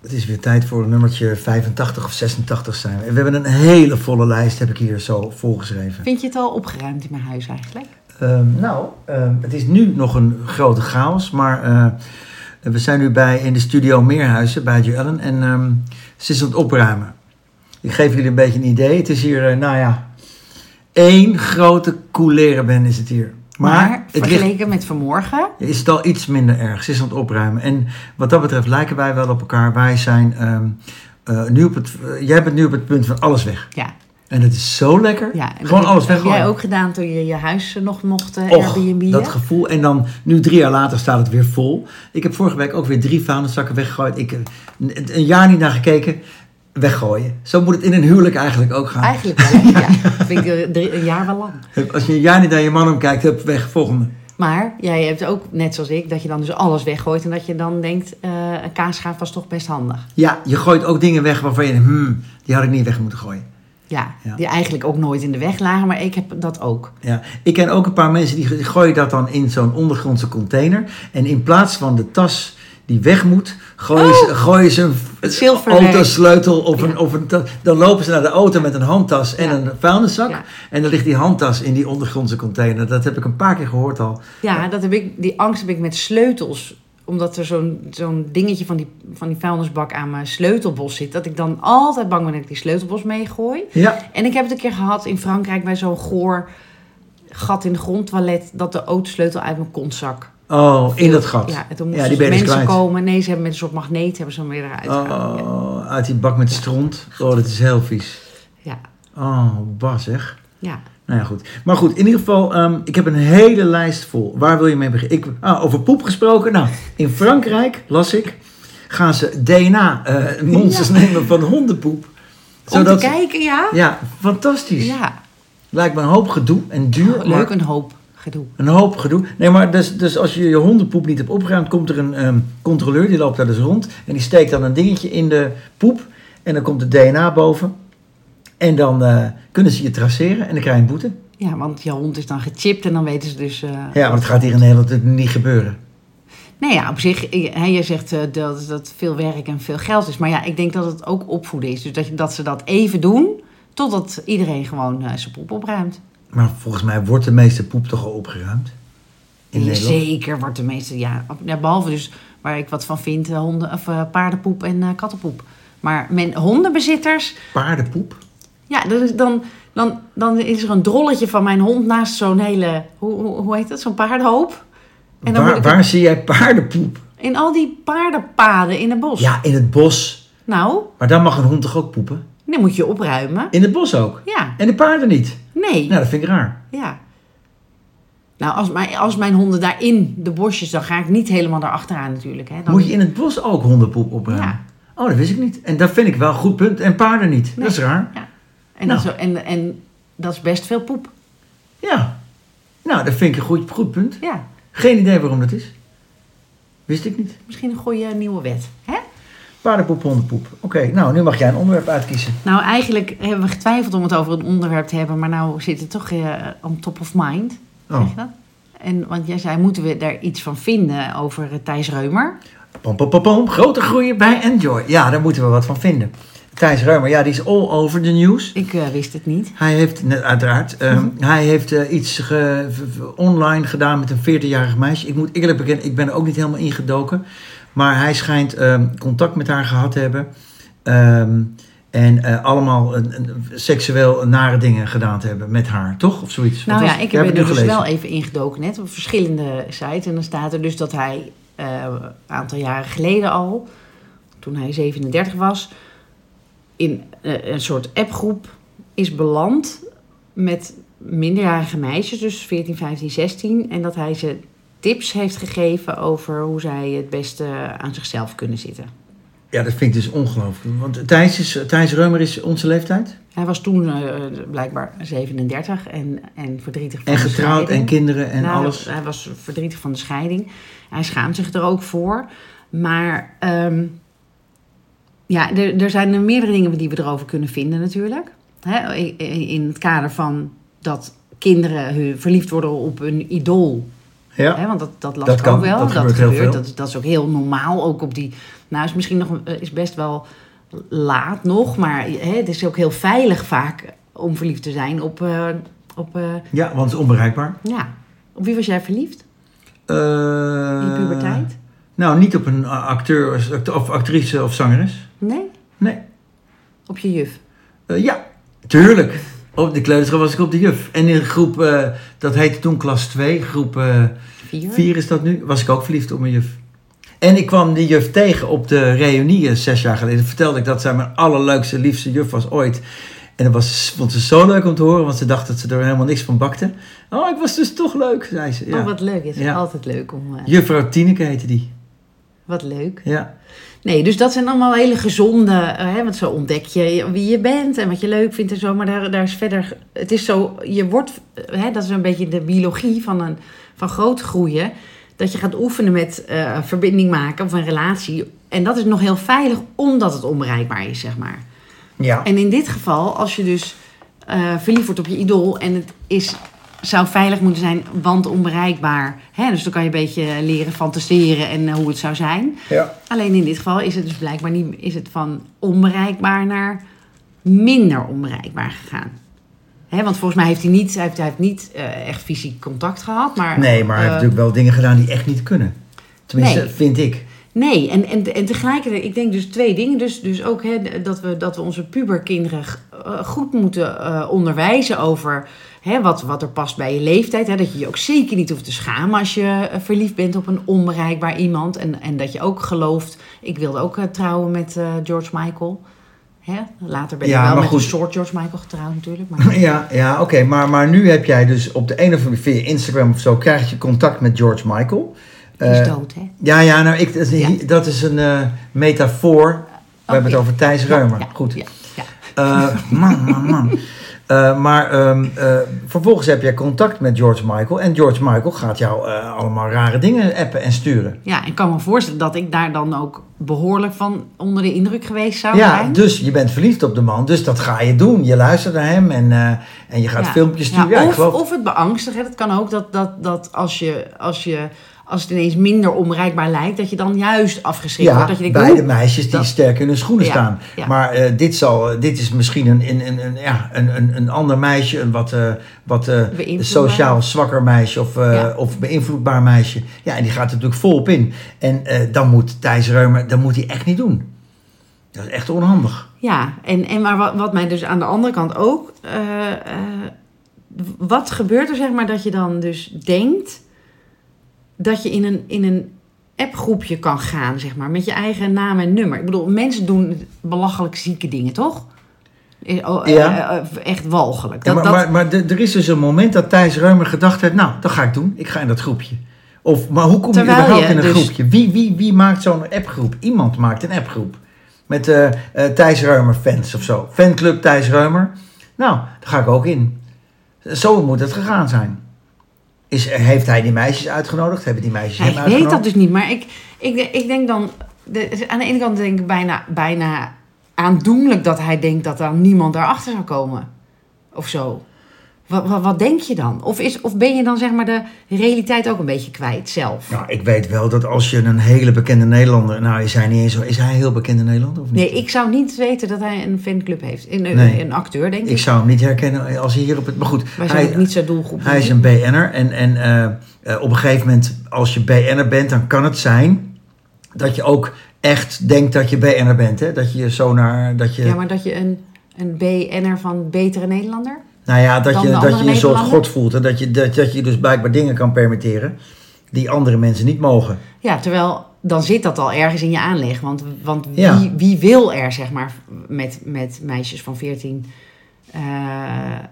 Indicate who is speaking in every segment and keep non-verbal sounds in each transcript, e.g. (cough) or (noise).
Speaker 1: Het is weer tijd voor nummertje 85 of 86 zijn we. We hebben een hele volle lijst, heb ik hier zo volgeschreven.
Speaker 2: Vind je het al opgeruimd in mijn huis eigenlijk?
Speaker 1: Ehm, nou, ehm, het is nu nog een grote chaos, maar eh, we zijn nu bij in de studio Meerhuizen bij Jo Ellen en ehm, ze is aan het opruimen. Ik geef jullie een beetje een idee. Het is hier, eh, nou ja, één grote coulerenben is het hier.
Speaker 2: Maar,
Speaker 1: het ligt,
Speaker 2: vergeleken met vanmorgen,
Speaker 1: is het al iets minder erg. Ze is aan het opruimen. En wat dat betreft lijken wij wel op elkaar. Wij zijn ehm, eh, nu op het, eh, jij bent nu op het punt van alles weg.
Speaker 2: ja.
Speaker 1: En het is zo lekker.
Speaker 2: ja
Speaker 1: Gewoon
Speaker 2: dat
Speaker 1: alles
Speaker 2: heb
Speaker 1: weggooien.
Speaker 2: jij ook gedaan toen je je huis eh, nog mocht uh,
Speaker 1: Och,
Speaker 2: Airbnb.
Speaker 1: dat gevoel. En dan, nu drie jaar later staat het weer vol. Ik heb vorige week ook weer drie vuilniszakken weggegooid. Ik, eh, een een jaar niet naar gekeken. Weggooien. Zo moet het in een huwelijk eigenlijk ook gaan.
Speaker 2: Eigenlijk wel. ja. (laughs) Vind ik eh, drie- een jaar wel lang.
Speaker 1: Als je een jaar niet naar je man omkijkt, heb weg, volgende.
Speaker 2: Maar jij hebt ook, net zoals ik, dat je dan dus alles weggooit. En dat je dan denkt, eh, een kaasschaaf was toch best handig.
Speaker 1: Ja, je gooit ook dingen weg waarvan je denkt, hmm, die had ik niet weg moeten gooien.
Speaker 2: Ja,
Speaker 1: Ja.
Speaker 2: die eigenlijk ook nooit in de weg lagen. Maar ik heb dat ook.
Speaker 1: Ja, ik ken ook een paar mensen die gooien dat dan in zo'n ondergrondse container. En in plaats van de tas die weg moet, gooien, ze, gooien ze een autosleutel of een, of een Dan lopen ze naar de auto met een handtas en
Speaker 2: Ja.
Speaker 1: een vuilniszak.
Speaker 2: Ja.
Speaker 1: En dan ligt die handtas in die ondergrondse container. Dat heb ik een paar keer gehoord al.
Speaker 2: Ja, dat heb ik, die angst heb ik met sleutels. Omdat er zo'n zo'n dingetje van die, van die vuilnisbak aan mijn sleutelbos zit. Dat ik dan altijd bang ben dat ik die sleutelbos meegooi.
Speaker 1: Ja,
Speaker 2: En ik heb het een keer gehad in Frankrijk bij zo'n goor gat in de grond toilet. Dat de autosleutel uit mijn kontzak.
Speaker 1: Oh, in dat gat.
Speaker 2: Ja, en toen
Speaker 1: Ja, die dus
Speaker 2: mensen
Speaker 1: kwijt.
Speaker 2: komen. Nee, ze hebben met een soort magneet hebben ze hem weer eruit gehaald. Ja.
Speaker 1: Oh, uit die bak met stront. Oh, dat is heel vies.
Speaker 2: Ja,
Speaker 1: Oh, bas zeg.
Speaker 2: ja.
Speaker 1: Nou ja, goed. Maar goed, in ieder geval, ehm, ik heb een hele lijst vol. Waar wil je mee beginnen? Ik, ah, over poep gesproken. Nou, in Frankrijk, las ik, gaan ze DNA-monsters nemen van hondenpoep.
Speaker 2: Om te kijken, ja?
Speaker 1: Ja, fantastisch.
Speaker 2: Ja,
Speaker 1: Lijkt me een hoop gedoe en duur.
Speaker 2: leuk,
Speaker 1: maar
Speaker 2: een hoop gedoe.
Speaker 1: Een hoop gedoe. Nee, maar dus, dus als je je hondenpoep niet hebt opgeruimd, komt er een ehm, controleur, die loopt daar dus rond. En die steekt dan een dingetje in de poep. En dan komt het DNA boven. En dan eh, kunnen ze je traceren en dan krijg je een boete.
Speaker 2: Ja, want je hond is dan gechipt en dan weten ze dus... eh,
Speaker 1: Ja, maar dat gaat hier in Nederland niet gebeuren.
Speaker 2: Nee, ja, op zich, eh, hè, je zegt dat dat veel werk en veel geld is. Maar ja, ik denk dat het ook opvoeden is. Dus dat, dat ze dat even doen, totdat iedereen gewoon zijn poep opruimt.
Speaker 1: Maar volgens mij wordt de meeste poep toch al opgeruimd? In
Speaker 2: Ja, zeker wordt de meeste, ja, behalve dus waar ik wat van vind, eh, honden, of, eh, paardenpoep en eh, kattenpoep. Maar men, hondenbezitters,
Speaker 1: Paardenpoep?
Speaker 2: ja, dat is dan, dan, dan is er een drolletje van mijn hond naast zo'n hele, hoe, hoe, hoe heet dat, zo'n paardenhoop. En dan
Speaker 1: Waar,
Speaker 2: ik-
Speaker 1: waar zie jij paardenpoep?
Speaker 2: In al die paardenpaden in het bos.
Speaker 1: Ja, in het bos.
Speaker 2: Nou,
Speaker 1: Maar dan mag een hond toch ook poepen?
Speaker 2: Dan moet je opruimen.
Speaker 1: In het bos ook.
Speaker 2: Ja,
Speaker 1: En de paarden niet.
Speaker 2: nee.
Speaker 1: Nou, dat vind ik raar.
Speaker 2: Ja. Nou, als mijn, als mijn honden daar in de bosjes, dan ga ik niet helemaal daarachteraan natuurlijk. Hè. Dan,
Speaker 1: Moet je in het bos ook hondenpoep opruimen?
Speaker 2: Ja.
Speaker 1: Oh, dat wist ik niet. En dat vind ik wel een goed punt. En paarden niet.
Speaker 2: Nee.
Speaker 1: Dat is raar.
Speaker 2: Ja. En,
Speaker 1: Nou.
Speaker 2: dat is, en, en dat is best veel poep.
Speaker 1: Ja. Nou, dat vind ik een goed, goed punt.
Speaker 2: Ja,
Speaker 1: Geen idee waarom dat is. Wist ik niet.
Speaker 2: misschien een goede nieuwe wet. Hè?
Speaker 1: Paardenpoep, hondenpoep. Oké, nou, nu mag jij een onderwerp uitkiezen.
Speaker 2: Nou, eigenlijk hebben we getwijfeld om het over een onderwerp te hebben, maar nou zit het toch eh on top of mind.
Speaker 1: Oh.
Speaker 2: Zeg je dat? En, want jij zei, moeten we daar iets van vinden over eh, Thijs Reumer?
Speaker 1: Pom, pom, pom, pom. Grote groeien bij Enjoy. Ja, daar moeten we wat van vinden. Thijs Reumer, ja, die is all over the news.
Speaker 2: Ik eh, wist het niet.
Speaker 1: Hij heeft, net uiteraard, ehm, hij heeft iets ge- online gedaan met een 14-jarig meisje. Ik moet eerlijk bekennen, ik ben er ook niet helemaal ingedoken. Maar hij schijnt ehm, contact met haar gehad te hebben. Ehm, en eh, allemaal een, een, seksueel nare dingen gedaan te hebben met haar, toch? Of zoiets.
Speaker 2: Nou ja, ik heb er dus
Speaker 1: gelezen.
Speaker 2: wel even ingedoken net op verschillende sites. En dan staat er dus dat hij eh, een aantal jaren geleden al, toen hij 37 was, in eh, een soort appgroep is beland met minderjarige meisjes, dus 14, 15, 16. En dat hij ze tips heeft gegeven over hoe zij het beste aan zichzelf kunnen zitten.
Speaker 1: Ja, dat vind ik dus ongelooflijk. Want Thijs, is, Thijs Reumer is onze leeftijd.
Speaker 2: Hij was toen eh, blijkbaar 37 en, en verdrietig van
Speaker 1: En
Speaker 2: de
Speaker 1: getrouwd en
Speaker 2: scheiding.
Speaker 1: kinderen en
Speaker 2: Nou,
Speaker 1: alles.
Speaker 2: Hij was verdrietig van de scheiding. Hij schaamt zich er ook voor. Maar ehm, ja, er, er zijn er meerdere dingen die we erover kunnen vinden natuurlijk. Hè, in, in het kader van dat kinderen hun- verliefd worden op een idool.
Speaker 1: Ja.
Speaker 2: Hè, want dat, dat las
Speaker 1: Dat
Speaker 2: ik
Speaker 1: kan,
Speaker 2: ook wel.
Speaker 1: dat
Speaker 2: Dat,
Speaker 1: gebeurt heel
Speaker 2: gebeurt.
Speaker 1: veel.
Speaker 2: Dat, dat is ook heel normaal. Ook op die. Nou, is misschien nog een- is best wel laat nog, maar hè, het is ook heel veilig vaak om verliefd te zijn op. eh, op eh,
Speaker 1: ja, want het is onbereikbaar.
Speaker 2: ja. Op wie was jij verliefd?
Speaker 1: Eh,
Speaker 2: In puberteit?
Speaker 1: Nou, niet op een acteur of actrice of zangeres.
Speaker 2: Nee?
Speaker 1: Nee.
Speaker 2: Op je juf?
Speaker 1: Eh, ja, tuurlijk. (laughs) Op de kleuterschool was ik op de juf. En in groep, eh, dat heette toen klas 2, groep eh
Speaker 2: Vier?
Speaker 1: 4 is dat nu, was ik ook verliefd op mijn juf. En ik kwam die juf tegen op de reunie eh, zes jaar geleden. Vertelde ik dat zij mijn allerleukste, liefste juf was ooit. En dat was, vond ze zo leuk om te horen, want ze dacht dat ze er helemaal niks van bakte. Oh, ik was dus toch leuk, zei ze. Ja.
Speaker 2: Oh, wat leuk. Het is
Speaker 1: Ja.
Speaker 2: altijd leuk om... eh,
Speaker 1: Juffrouw Tineke heette die.
Speaker 2: Wat leuk.
Speaker 1: Ja.
Speaker 2: Nee, dus dat zijn allemaal hele gezonde, eh, hè, want zo ontdek je wie je bent en wat je leuk vindt en zo. Maar daar, daar is verder, het is zo, je wordt, eh, hè, dat is een beetje de biologie van, een, van groot groeien. Dat je gaat oefenen met eh, verbinding maken of een relatie. En dat is nog heel veilig, omdat het onbereikbaar is, zeg maar.
Speaker 1: Ja.
Speaker 2: En in dit geval, als je dus eh, verliefd wordt op je idool en het is, zou veilig moeten zijn, want onbereikbaar. Hè? Dus dan kan je een beetje leren fantaseren en eh, hoe het zou zijn.
Speaker 1: ja.
Speaker 2: Alleen in dit geval is het dus blijkbaar niet is het van onbereikbaar naar minder onbereikbaar gegaan. Hè, want volgens mij heeft hij niet, hij heeft, hij heeft niet eh, echt fysiek contact gehad. Maar,
Speaker 1: Nee, maar hij heeft
Speaker 2: eh,
Speaker 1: natuurlijk wel dingen gedaan die echt niet kunnen. Tenminste,
Speaker 2: Nee.
Speaker 1: vind ik.
Speaker 2: Nee, en, en, en tegelijkertijd, ik denk dus twee dingen. Dus, dus ook hè, dat, we, dat we onze puberkinderen eh, goed moeten eh, onderwijzen over hè, wat, wat er past bij je leeftijd. Hè, dat je je ook zeker niet hoeft te schamen als je eh, verliefd bent op een onbereikbaar iemand. En, en dat je ook gelooft. Ik wilde ook trouwen met George Michael. Hè? Later ben
Speaker 1: Ja,
Speaker 2: wel met
Speaker 1: goed.
Speaker 2: een soort George Michael getrouwd natuurlijk. Maar, (laughs)
Speaker 1: Ja, ja oké. Maar, maar nu heb jij dus op de een of andere via Instagram of zo... krijg je contact met George Michael.
Speaker 2: Die is
Speaker 1: Eh,
Speaker 2: dood, hè?
Speaker 1: Ja, ja, nou, ik, dat is,
Speaker 2: Ja.
Speaker 1: dat is een eh, metafoor. We hebben het over Thijs Reumer.
Speaker 2: Ja,
Speaker 1: Goed.
Speaker 2: Ja, ja.
Speaker 1: Eh, man, man, man. (laughs) Eh, maar ehm, eh, vervolgens heb jij contact met George Michael. En George Michael gaat jou eh, allemaal rare dingen appen en sturen.
Speaker 2: ja, ik kan me voorstellen dat ik daar dan ook behoorlijk van onder de indruk geweest zou
Speaker 1: Ja,
Speaker 2: zijn.
Speaker 1: dus je bent verliefd op de man. Dus dat ga je doen. Je luistert naar hem en, eh, en je gaat
Speaker 2: Ja.
Speaker 1: filmpjes sturen.
Speaker 2: Ja,
Speaker 1: Ja,
Speaker 2: of,
Speaker 1: geloof...
Speaker 2: of het beangstigen. Dat kan ook dat, dat, dat als, je, als, je, als het ineens minder onbereikbaar lijkt, dat je dan juist afgeschrikt
Speaker 1: Ja,
Speaker 2: wordt. Dat je denkt,
Speaker 1: beide meisjes die
Speaker 2: dat-
Speaker 1: sterk in hun schoenen
Speaker 2: Ja,
Speaker 1: staan.
Speaker 2: ja.
Speaker 1: Maar eh, dit, zal, dit is misschien een, een, een, een, ja, een, een, een ander meisje, een wat, eh, wat eh,
Speaker 2: Beïnvloedbaar.
Speaker 1: sociaal zwakker meisje of, eh, of beïnvloedbaar meisje. Ja, en die gaat er natuurlijk volop in. En eh, dan moet Thijs Reumer, dat moet hij echt niet doen. Dat is echt onhandig.
Speaker 2: Ja, en, en maar wat, wat mij dus aan de andere kant ook. eh, eh, wat gebeurt er, zeg maar, dat je dan dus denkt dat je in een, in een appgroepje kan gaan, zeg maar, met je eigen naam en nummer. Ik bedoel, mensen doen belachelijk zieke dingen, toch? Eh, oh, eh,
Speaker 1: Ja.
Speaker 2: eh, echt walgelijk.
Speaker 1: Ja, maar
Speaker 2: dat,
Speaker 1: maar, er is dus een moment dat Thijs Reumer gedacht heeft, nou, dat ga ik doen. Ik ga in dat groepje. Of, maar hoe kom je überhaupt
Speaker 2: je
Speaker 1: in een
Speaker 2: dus-
Speaker 1: groepje? Wie, wie, wie maakt zo'n appgroep? Iemand maakt een appgroep. Met eh eh, Thijs Reumer fans of zo. Fanclub Thijs Reumer. Nou, daar ga ik ook in. Zo moet het gegaan zijn. Is, heeft hij die meisjes uitgenodigd? Hebben die meisjes
Speaker 2: Ja,
Speaker 1: hem
Speaker 2: ik weet
Speaker 1: uitgenodigd?
Speaker 2: dat dus niet, maar ik, ik, denk- ik denk dan... De, aan de ene kant denk ik bijna, bijna aandoenlijk dat hij denkt dat er niemand daarachter zou komen. Of zo. Wat, wat, wat denk je dan? Of, is, of ben je dan zeg maar de realiteit ook een beetje kwijt zelf?
Speaker 1: Nou, ik weet wel dat als je een hele bekende Nederlander... Nou, is hij niet eens zo... Is hij een heel bekende Nederlander of niet?
Speaker 2: Nee, ik zou niet weten dat hij een fanclub heeft. Een, een-
Speaker 1: Nee.
Speaker 2: een acteur, denk ik.
Speaker 1: Ik zou hem niet herkennen als hij hier op het... Maar goed,
Speaker 2: zijn
Speaker 1: hij,
Speaker 2: niet zo doelgroep.
Speaker 1: Hij is een BN'er en, en eh, eh, op een gegeven moment, als je BN'er bent, dan kan het zijn dat je ook echt denkt dat je BN'er bent. Hè? Dat je zo naar, dat je,
Speaker 2: Ja, maar dat je een, een BN'er van Betere Nederlander...
Speaker 1: nou ja, dat je, dat je een soort god voelt. En dat je, dat, dat je dus blijkbaar dingen kan permitteren die andere mensen niet mogen.
Speaker 2: Ja, terwijl dan zit dat al ergens in je aanleg. Want, want wie,
Speaker 1: Ja.
Speaker 2: wie wil er, zeg maar, met, met meisjes van 14... eh,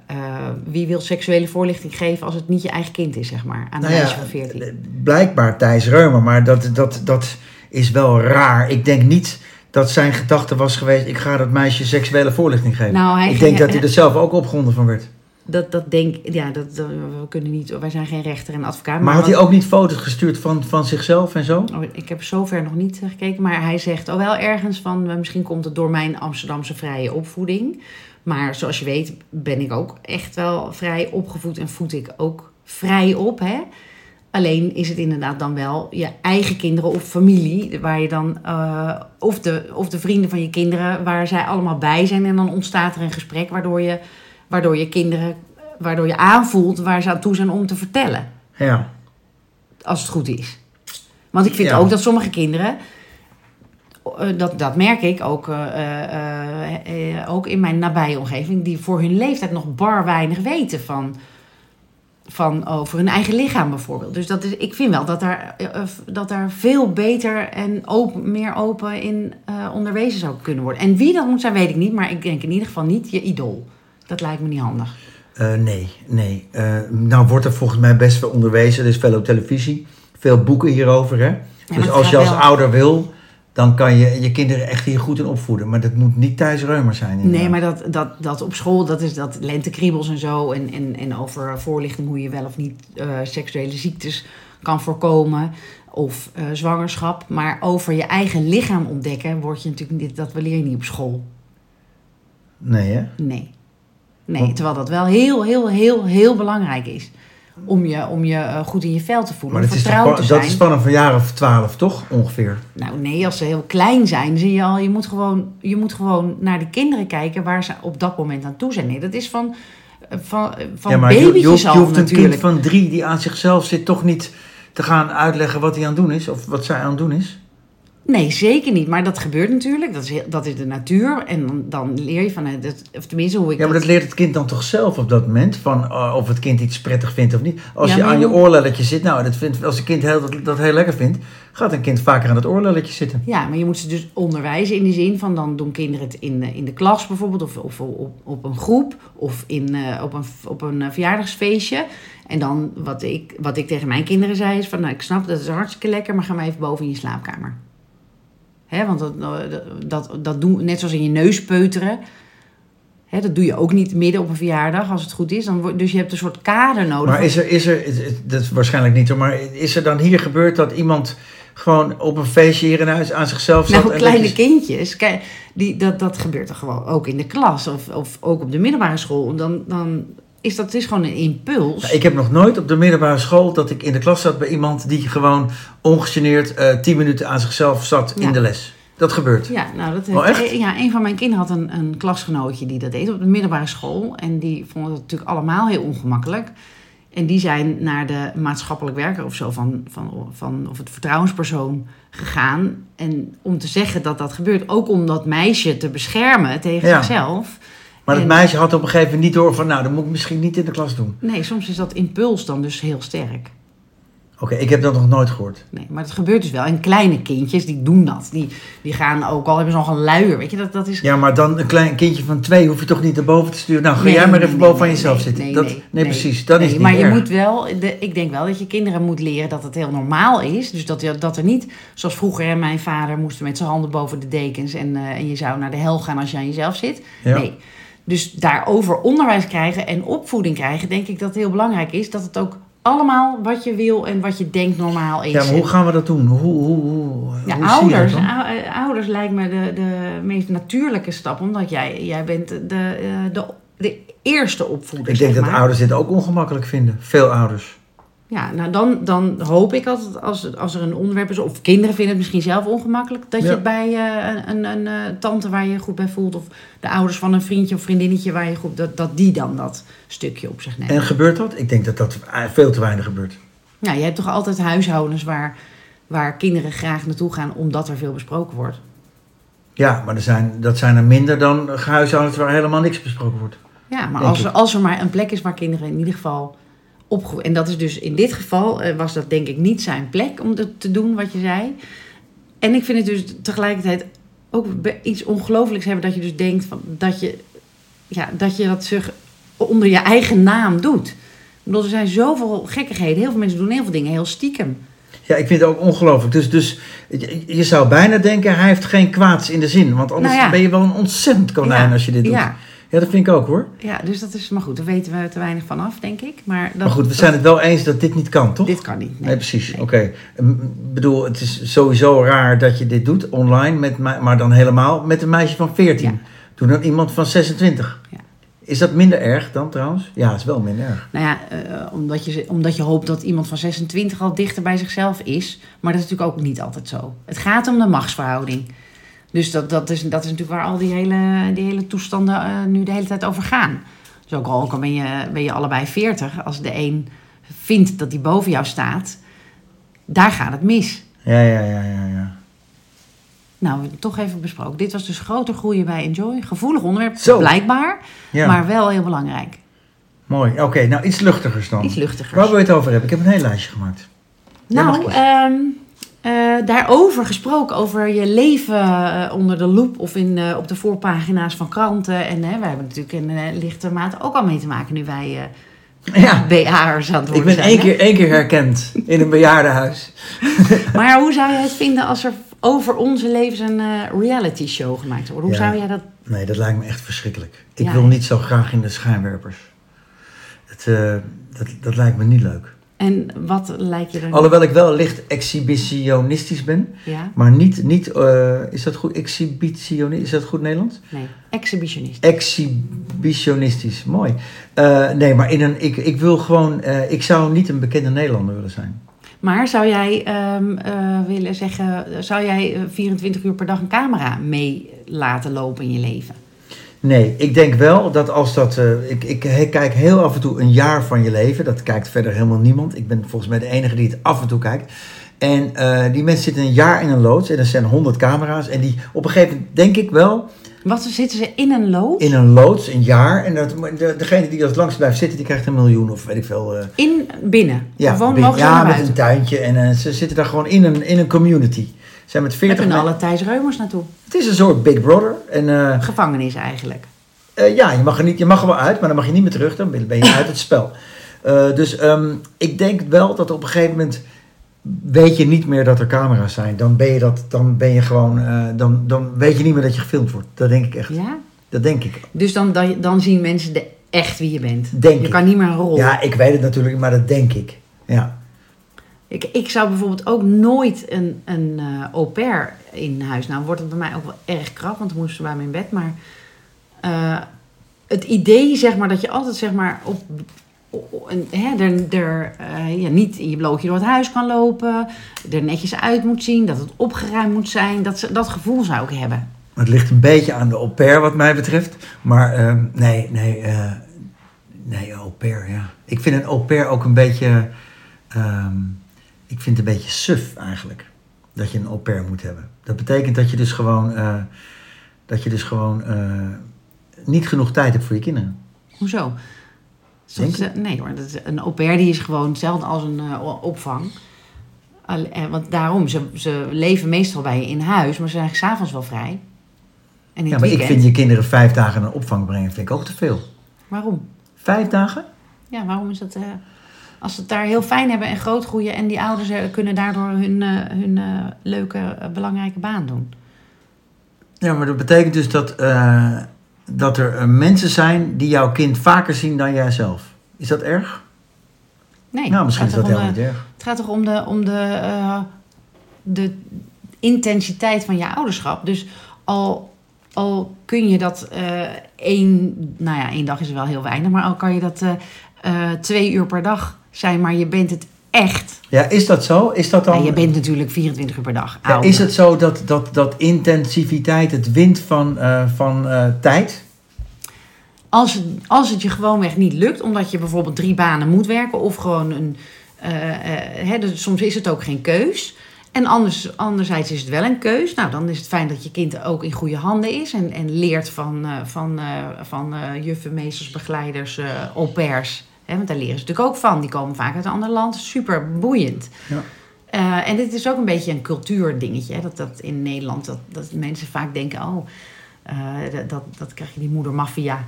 Speaker 2: eh, wie wil seksuele voorlichting geven als het niet je eigen kind is, zeg maar, aan een
Speaker 1: Nou ja,
Speaker 2: meisje van 14?
Speaker 1: Blijkbaar Thijs Reumer, maar dat, dat, dat is wel raar. Ik denk niet dat zijn gedachte was geweest, ik ga dat meisje seksuele voorlichting geven.
Speaker 2: Nou,
Speaker 1: ik denk dat hij er zelf ook opgewonden van werd.
Speaker 2: Dat, dat denk ja, dat, dat- we kunnen niet, wij zijn geen rechter en advocaat.
Speaker 1: Maar had
Speaker 2: wat-
Speaker 1: hij ook niet foto's gestuurd van, van zichzelf en zo?
Speaker 2: Oh, ik heb zover nog niet eh, gekeken, maar hij zegt al wel ergens van... eh, misschien komt het door mijn Amsterdamse vrije opvoeding. Maar zoals je weet ben ik ook echt wel vrij opgevoed en voed ik ook vrij op. Hè? Alleen is het inderdaad dan wel je eigen kinderen of familie, waar je dan, eh, of, de, of de vrienden van je kinderen, waar zij allemaal bij zijn. En dan ontstaat er een gesprek waardoor je, waardoor je kinderen, waardoor je aanvoelt waar ze aan toe zijn om te vertellen.
Speaker 1: Ja.
Speaker 2: Als het goed is. Want ik vind
Speaker 1: Ja.
Speaker 2: ook dat sommige kinderen, eh, dat, dat merk ik ook, eh, ook in mijn nabije omgeving, die voor hun leeftijd nog bar weinig weten van, van over hun eigen lichaam bijvoorbeeld. Dus dat is, ik vind wel dat daar, eh, eh, dat daar veel beter en open, meer open in eh, onderwezen zou kunnen worden. En wie dat moet zijn, weet ik niet, maar ik denk in ieder geval niet je idool. Dat lijkt me niet handig.
Speaker 1: Nee, nee. Nou wordt er volgens mij best wel onderwezen. Er is veel op televisie. Veel boeken hierover. Hè? dus als je als
Speaker 2: wel-
Speaker 1: ouder wil, dan kan je je kinderen echt hier goed in opvoeden. Maar dat moet niet Thijs Reumer zijn. inderdaad.
Speaker 2: Nee, maar dat, dat, dat op school, dat is dat lentekriebels en zo. En, en, en over voorlichting hoe je wel of niet eh, seksuele ziektes kan voorkomen. Of eh, zwangerschap. Maar over je eigen lichaam ontdekken, word je natuurlijk niet, dat leer je niet op school.
Speaker 1: Nee, hè?
Speaker 2: Nee. Nee, terwijl dat wel heel, heel, heel, heel belangrijk is. Om je, om je eh, goed in je vel te voelen.
Speaker 1: Maar
Speaker 2: om
Speaker 1: dat is, toch,
Speaker 2: te
Speaker 1: dat
Speaker 2: zijn.
Speaker 1: is van een verjaar of twaalf, toch? Ongeveer.
Speaker 2: Nou nee, als ze heel klein zijn, zie je al, je moet gewoon, je moet gewoon naar de kinderen kijken waar ze op dat moment aan toe zijn. Nee, dat is van, eh, van, eh, van
Speaker 1: ja, maar je, je hoeft, je
Speaker 2: al
Speaker 1: hoeft een
Speaker 2: natuurlijk.
Speaker 1: kind van drie die aan zichzelf zit toch niet te gaan uitleggen wat hij aan het doen is. Of wat zij aan het doen is.
Speaker 2: Nee, zeker niet. Maar dat gebeurt natuurlijk. Dat is, heel- dat is de natuur. En dan, dan leer je van, eh, dat, of tenminste hoe ik
Speaker 1: Ja, maar
Speaker 2: dat-
Speaker 1: dat leert het kind dan toch zelf op dat moment? Van eh, of het kind iets prettig vindt of niet. Als
Speaker 2: Ja,
Speaker 1: je aan je oorlelletje zit, nou, dat vindt, als een kind heel, dat, dat heel lekker vindt, gaat een kind vaker aan het oorlelletje zitten.
Speaker 2: Ja, maar je moet ze dus onderwijzen in die zin van dan doen kinderen het in, de- in de klas bijvoorbeeld, of, of op, op een groep, of in, eh, op een, op een eh, verjaardagsfeestje. En dan wat ik, wat ik tegen mijn kinderen zei is van, nou ik snap dat is hartstikke lekker, maar ga maar even boven in je slaapkamer. Hè, want dat, dat, dat doen, net zoals in je neus peuteren. Hè, dat doe je ook niet midden op een verjaardag, als het goed is. Dan, wordt- dus je hebt een soort kader nodig.
Speaker 1: Maar is er, is er, dat is waarschijnlijk niet hoor, maar is er dan hier gebeurd dat iemand gewoon op een feestje hier in huis aan zichzelf zat?
Speaker 2: Nou,
Speaker 1: en
Speaker 2: kleine
Speaker 1: je-
Speaker 2: kindjes, kijk, die, dat, dat gebeurt er gewoon ook in de klas of, of ook op de middelbare school. Dan, dan is dat is gewoon een impuls.
Speaker 1: Ja, ik heb nog nooit op de middelbare school dat ik in de klas zat bij iemand die gewoon ongegeneerd eh tien minuten aan zichzelf zat
Speaker 2: Ja.
Speaker 1: in de les. Dat gebeurt.
Speaker 2: Ja, nou, dat
Speaker 1: Oh,
Speaker 2: heeft,
Speaker 1: echt?
Speaker 2: ja, een van mijn kinderen had een, een klasgenootje die dat deed op de middelbare school. En die vonden het natuurlijk allemaal heel ongemakkelijk. En die zijn naar de maatschappelijk werker of zo van, van, van of het vertrouwenspersoon gegaan. En om te zeggen dat dat gebeurt, ook om dat meisje te beschermen tegen
Speaker 1: Ja.
Speaker 2: zichzelf.
Speaker 1: Maar het
Speaker 2: En-
Speaker 1: meisje had op een gegeven moment niet door van, nou, dat moet ik misschien niet in de klas doen.
Speaker 2: Nee, soms is dat impuls dan dus heel sterk.
Speaker 1: Oké, ik heb dat nog nooit gehoord.
Speaker 2: Nee, maar dat gebeurt dus wel. En kleine kindjes, die doen dat. Die, die gaan ook al, hebben ze nog een luier. Weet je, dat, dat is...
Speaker 1: Ja, maar dan een klein kindje van twee hoef je toch niet naar boven te sturen. Nou, ga
Speaker 2: Nee,
Speaker 1: jij maar even
Speaker 2: nee,
Speaker 1: boven aan
Speaker 2: nee,
Speaker 1: jezelf zitten.
Speaker 2: nee,
Speaker 1: dat,
Speaker 2: nee,
Speaker 1: precies. Dat
Speaker 2: Nee,
Speaker 1: is niet
Speaker 2: maar je moet wel, de, ik denk wel dat je kinderen moet leren dat het heel normaal is. Dus dat, dat er niet, zoals vroeger, mijn vader moest met zijn handen boven de dekens en, eh, en je zou naar de hel gaan als je aan jezelf zit.
Speaker 1: Ja.
Speaker 2: Nee. Dus daarover onderwijs krijgen en opvoeding krijgen, denk ik dat het heel belangrijk is. Dat het ook allemaal wat je wil en wat je denkt normaal is.
Speaker 1: Ja, maar hoe gaan we dat doen? Hoe, hoe, hoe,
Speaker 2: Ja,
Speaker 1: hoe
Speaker 2: ouders, eh, ouders lijkt me de, de meest natuurlijke stap, omdat jij, jij bent de, eh, de, de eerste opvoeder.
Speaker 1: Ik denk dat ouders dit ook ongemakkelijk vinden. Veel ouders.
Speaker 2: Ja, nou dan, dan hoop ik altijd, als, als er een onderwerp is, of kinderen vinden het misschien zelf ongemakkelijk, dat je het bij eh, een, een, een eh, tante waar je je goed bij voelt, of de ouders van een vriendje of vriendinnetje waar je goed, dat, dat die dan dat stukje op zich nemen.
Speaker 1: En gebeurt dat? Ik denk dat dat veel te weinig gebeurt.
Speaker 2: Nou, je hebt toch altijd huishoudens waar, waar kinderen graag naartoe gaan omdat er veel besproken wordt.
Speaker 1: Ja, maar er zijn, dat zijn er minder dan huishoudens waar helemaal niks besproken wordt.
Speaker 2: Ja, maar als er,
Speaker 1: ik.
Speaker 2: als er maar een plek is waar kinderen in ieder geval En dat is dus in dit geval, eh, was dat denk ik niet zijn plek om dat te doen wat je zei. En ik vind het dus tegelijkertijd ook iets ongelooflijks hebben... dat je dus denkt van, dat, je, ja, dat je dat zich onder je eigen naam doet. Ik bedoel, er zijn zoveel gekkigheden. Heel veel mensen doen heel veel dingen heel stiekem.
Speaker 1: Ja, ik vind het ook ongelooflijk. Dus, dus je, je zou bijna denken, hij heeft geen kwaads in de zin. Want anders
Speaker 2: Nou ja.
Speaker 1: ben je wel een ontzettend konijn
Speaker 2: Ja,
Speaker 1: als je dit doet.
Speaker 2: Ja,
Speaker 1: Ja, dat vind ik ook hoor.
Speaker 2: ja, dus dat is... Maar goed, daar weten we te weinig van af, denk ik. Maar, dat,
Speaker 1: Maar goed, we zijn het wel eens dat dit niet kan, toch?
Speaker 2: Dit kan niet.
Speaker 1: Nee, precies.
Speaker 2: Nee.
Speaker 1: Oké. Ik bedoel, het is sowieso raar dat je dit doet online, met, me- maar dan helemaal met een meisje van 14.
Speaker 2: Ja.
Speaker 1: Doe dan iemand van 26.
Speaker 2: Ja.
Speaker 1: Is dat minder erg dan trouwens? Ja, is wel minder erg.
Speaker 2: Nou ja, eh, omdat, je, omdat je hoopt dat iemand van 26 al dichter bij zichzelf is. Maar dat is natuurlijk ook niet altijd zo. Het gaat om de machtsverhouding. Dus dat, dat, is, dat is natuurlijk waar al die hele, die hele toestanden eh, nu de hele tijd over gaan. Dus ook al, ook al ben, je, ben je allebei 40, als de een vindt dat hij boven jou staat, daar gaat het mis.
Speaker 1: Ja, ja, ja, ja, ja.
Speaker 2: Nou, toch even besproken. Dit was dus groter groeien bij Enjoy. Gevoelig onderwerp,
Speaker 1: Zo.
Speaker 2: blijkbaar.
Speaker 1: ja.
Speaker 2: Maar wel heel belangrijk.
Speaker 1: Mooi. Oké, nou iets luchtigers dan.
Speaker 2: Iets luchtigers.
Speaker 1: Waar wil je het over hebben? Ik heb een heel lijstje gemaakt.
Speaker 2: Nou. Eh, daarover gesproken, over je leven eh, onder de loep of in, eh, op de voorpagina's van kranten. En wij hebben natuurlijk in lichte mate ook al mee te maken nu wij
Speaker 1: Ja,
Speaker 2: BA'ers aan het
Speaker 1: ik
Speaker 2: worden
Speaker 1: ben
Speaker 2: zijn.
Speaker 1: één
Speaker 2: hè?
Speaker 1: keer, één keer herkend in een bejaardenhuis. (laughs)
Speaker 2: Maar hoe zou jij het vinden als er over onze levens een reality show gemaakt wordt? Hoe
Speaker 1: Ja.
Speaker 2: zou jij dat...
Speaker 1: Nee, dat lijkt me echt verschrikkelijk. Ik
Speaker 2: Ja.
Speaker 1: wil niet zo graag in de schijnwerpers. Het, dat, dat lijkt me niet leuk.
Speaker 2: En wat lijkt je dan?
Speaker 1: Alhoewel ik wel licht exhibitionistisch ben.
Speaker 2: Ja?
Speaker 1: Maar niet, niet eh, is dat goed? Exhibitionistisch, is dat goed Nederlands?
Speaker 2: Nee, exhibitionist.
Speaker 1: Exhibitionistisch, mooi. Eh, nee, maar in een, ik, ik wil gewoon, eh, ik zou niet een bekende Nederlander willen zijn.
Speaker 2: Maar zou jij ehm, eh, willen zeggen, zou jij eh, 24 uur per dag een camera mee laten lopen in je leven?
Speaker 1: Nee, ik denk wel dat als dat. eh, ik, ik kijk heel af en toe een jaar van je leven. Dat kijkt verder helemaal niemand. Ik ben volgens mij de enige die het af en toe kijkt. En eh, die mensen zitten een jaar in een loods. En er zijn honderd camera's. En die op een gegeven moment denk ik wel.
Speaker 2: Wat zitten ze in een loods?
Speaker 1: In een loods, een jaar. En dat, de, degene die dat langst blijft zitten, die krijgt een miljoen of weet ik veel. eh,
Speaker 2: In, binnen.
Speaker 1: ja,
Speaker 2: Gewoon
Speaker 1: binnen- ja met
Speaker 2: buiten.
Speaker 1: een tuintje. En ze zitten daar gewoon in een, in een community. Zijn met
Speaker 2: Daar
Speaker 1: 40
Speaker 2: kunnen
Speaker 1: men-
Speaker 2: alle Thijs Reumers naartoe.
Speaker 1: Het is een soort Big Brother. En eh,
Speaker 2: Gevangenis eigenlijk.
Speaker 1: Eh, ja, je mag, er niet, je mag er wel uit, maar dan mag je niet meer terug. Dan ben je uit het spel. Eh, dus ehm, ik denk wel dat op een gegeven moment weet je niet meer dat er camera's zijn. Dan ben je, dat, dan ben je gewoon, dan, dan weet je niet meer dat je gefilmd wordt. Dat denk ik echt.
Speaker 2: Ja?
Speaker 1: Dat denk ik.
Speaker 2: Dus dan, dan, dan zien mensen de, echt wie je bent.
Speaker 1: Denk
Speaker 2: je
Speaker 1: ik.
Speaker 2: kan niet meer een rol.
Speaker 1: Ja, ik weet het natuurlijk, maar dat denk ik. Ja.
Speaker 2: Ik, ik zou bijvoorbeeld ook nooit een, een eh au pair in huis. Nou wordt het bij mij ook wel erg krap, want dan moesten ze bij me in bed. Maar eh, het idee, zeg maar, dat je altijd zeg maar op. een- Hè, er, er, eh, ja, niet in je blootje door het huis kan lopen, er netjes uit moet zien, dat het opgeruimd moet zijn. Dat, dat gevoel zou ik hebben.
Speaker 1: Het ligt een beetje aan de au pair wat mij betreft. Maar nee, nee, nee, au pair, ja. Ik vind een au pair ook een beetje, ehm, ik vind het een beetje suf eigenlijk. Dat je een au pair moet hebben. Dat betekent dat je dus gewoon, eh, dat je dus gewoon eh, niet genoeg tijd hebt voor je kinderen.
Speaker 2: Hoezo? Nee hoor, dat is, een au pair die is gewoon hetzelfde als een eh, opvang. Want daarom, ze, ze leven meestal bij je in huis, maar ze zijn s'avonds wel vrij. En
Speaker 1: Ja, maar ik vind je kinderen vijf dagen naar opvang brengen, vind ik ook te veel.
Speaker 2: Waarom?
Speaker 1: Vijf dagen?
Speaker 2: Ja, waarom is dat... als ze het daar heel fijn hebben en groot groeien... en die ouders kunnen daardoor hun, eh, hun eh, leuke, eh, belangrijke baan doen.
Speaker 1: Ja, maar dat betekent dus dat, dat er mensen zijn die jouw kind vaker zien dan jijzelf. Is dat erg?
Speaker 2: Nee,
Speaker 1: nou, misschien is dat helemaal niet erg.
Speaker 2: Het gaat toch om de, om de, de intensiteit van je ouderschap. Dus al, al kun je dat één, nou ja, één dag is wel heel weinig, maar al kan je dat twee uur per dag zijn, maar je bent het echt.
Speaker 1: Ja, is dat zo? Is dat dan...
Speaker 2: Ja, je bent natuurlijk 24 uur per dag
Speaker 1: Ja, is het zo dat, dat, dat intensiviteit het wint van, eh, van eh, tijd?
Speaker 2: Als, het, als het je gewoonweg niet lukt, omdat je bijvoorbeeld drie banen moet werken of gewoon een. eh, hè, dus soms is het ook geen keus. En anders, anderzijds is het wel een keus. Nou, dan is het fijn dat je kind ook in goede handen is en, en leert van, van, van juffen, meesters, begeleiders, au pairs. Want daar leren ze natuurlijk ook van. Die komen vaak uit een ander land. Super boeiend.
Speaker 1: Ja.
Speaker 2: Eh, en dit is ook een beetje een cultuurdingetje. Hè? Dat, dat in Nederland, dat, dat mensen vaak denken... oh, eh, dat, dat, krijg je die moedermafia.